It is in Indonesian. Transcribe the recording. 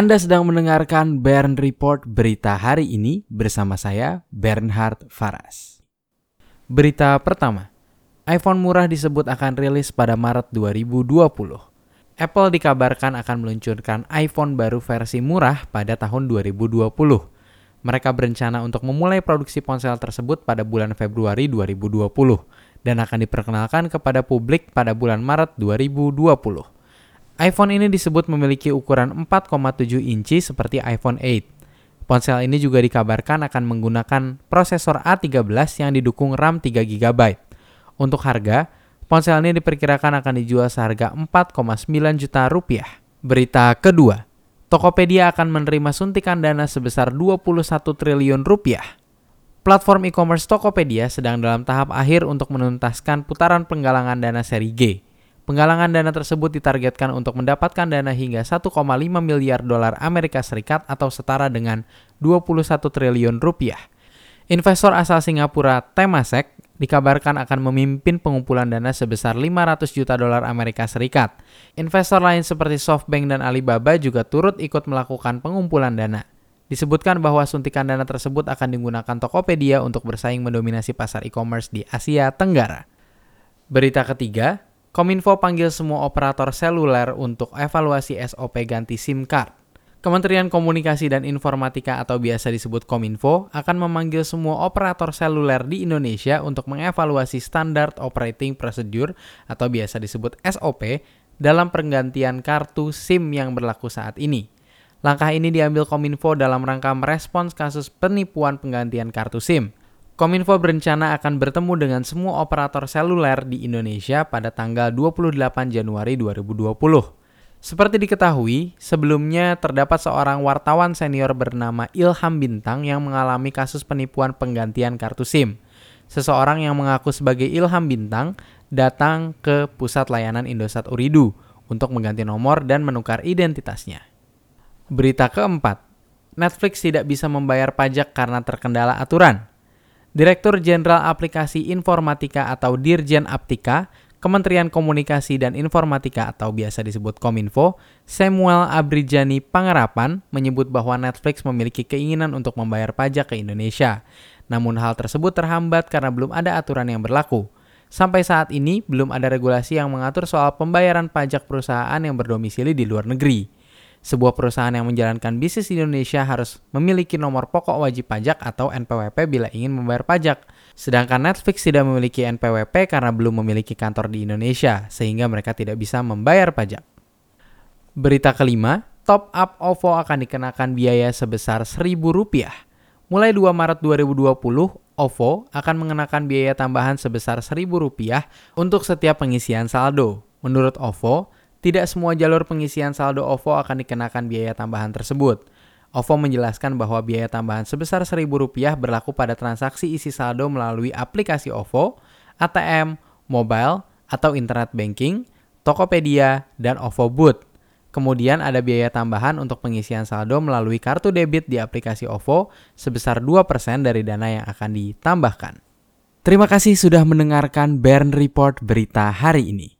Anda sedang mendengarkan Bern Report berita hari ini bersama saya Bernhard Faras. Berita pertama, iPhone murah disebut akan rilis pada Maret 2020. Apple dikabarkan akan meluncurkan iPhone baru versi murah pada tahun 2020. Mereka berencana untuk memulai produksi ponsel tersebut pada bulan Februari 2020 dan akan diperkenalkan kepada publik pada bulan Maret 2020 iPhone ini disebut memiliki ukuran 4,7 inci seperti iPhone 8. Ponsel ini juga dikabarkan akan menggunakan prosesor A13 yang didukung RAM 3 GB. Untuk harga, ponsel ini diperkirakan akan dijual seharga 4,9 juta rupiah. Berita kedua, Tokopedia akan menerima suntikan dana sebesar 21 triliun rupiah. Platform e-commerce Tokopedia sedang dalam tahap akhir untuk menuntaskan putaran penggalangan dana seri G. Penggalangan dana tersebut ditargetkan untuk mendapatkan dana hingga 1,5 miliar dolar Amerika Serikat atau setara dengan 21 triliun rupiah. Investor asal Singapura Temasek dikabarkan akan memimpin pengumpulan dana sebesar 500 juta dolar Amerika Serikat. Investor lain seperti SoftBank dan Alibaba juga turut ikut melakukan pengumpulan dana. Disebutkan bahwa suntikan dana tersebut akan digunakan Tokopedia untuk bersaing mendominasi pasar e-commerce di Asia Tenggara. Berita ketiga, Kominfo panggil semua operator seluler untuk evaluasi SOP ganti SIM card. Kementerian Komunikasi dan Informatika atau biasa disebut Kominfo akan memanggil semua operator seluler di Indonesia untuk mengevaluasi standar operating procedure atau biasa disebut SOP dalam pergantian kartu SIM yang berlaku saat ini. Langkah ini diambil Kominfo dalam rangka merespons kasus penipuan penggantian kartu SIM. Kominfo berencana akan bertemu dengan semua operator seluler di Indonesia pada tanggal 28 Januari 2020. Seperti diketahui, sebelumnya terdapat seorang wartawan senior bernama Ilham Bintang yang mengalami kasus penipuan penggantian kartu SIM. Seseorang yang mengaku sebagai Ilham Bintang datang ke pusat layanan Indosat Uridu untuk mengganti nomor dan menukar identitasnya. Berita keempat, Netflix tidak bisa membayar pajak karena terkendala aturan. Direktur Jenderal Aplikasi Informatika atau Dirjen Aptika, Kementerian Komunikasi dan Informatika atau biasa disebut Kominfo, Samuel Abrijani Pangerapan menyebut bahwa Netflix memiliki keinginan untuk membayar pajak ke Indonesia. Namun hal tersebut terhambat karena belum ada aturan yang berlaku. Sampai saat ini belum ada regulasi yang mengatur soal pembayaran pajak perusahaan yang berdomisili di luar negeri. Sebuah perusahaan yang menjalankan bisnis di Indonesia harus memiliki nomor pokok wajib pajak atau NPWP bila ingin membayar pajak. Sedangkan Netflix tidak memiliki NPWP karena belum memiliki kantor di Indonesia, sehingga mereka tidak bisa membayar pajak. Berita kelima, top up OVO akan dikenakan biaya sebesar Rp1.000. Mulai 2 Maret 2020, OVO akan mengenakan biaya tambahan sebesar Rp1.000 untuk setiap pengisian saldo. Menurut OVO, tidak semua jalur pengisian saldo OVO akan dikenakan biaya tambahan tersebut. OVO menjelaskan bahwa biaya tambahan sebesar Rp1.000 berlaku pada transaksi isi saldo melalui aplikasi OVO, ATM, mobile, atau internet banking, Tokopedia, dan OVO Boot. Kemudian ada biaya tambahan untuk pengisian saldo melalui kartu debit di aplikasi OVO sebesar 2% dari dana yang akan ditambahkan. Terima kasih sudah mendengarkan Bern Report berita hari ini.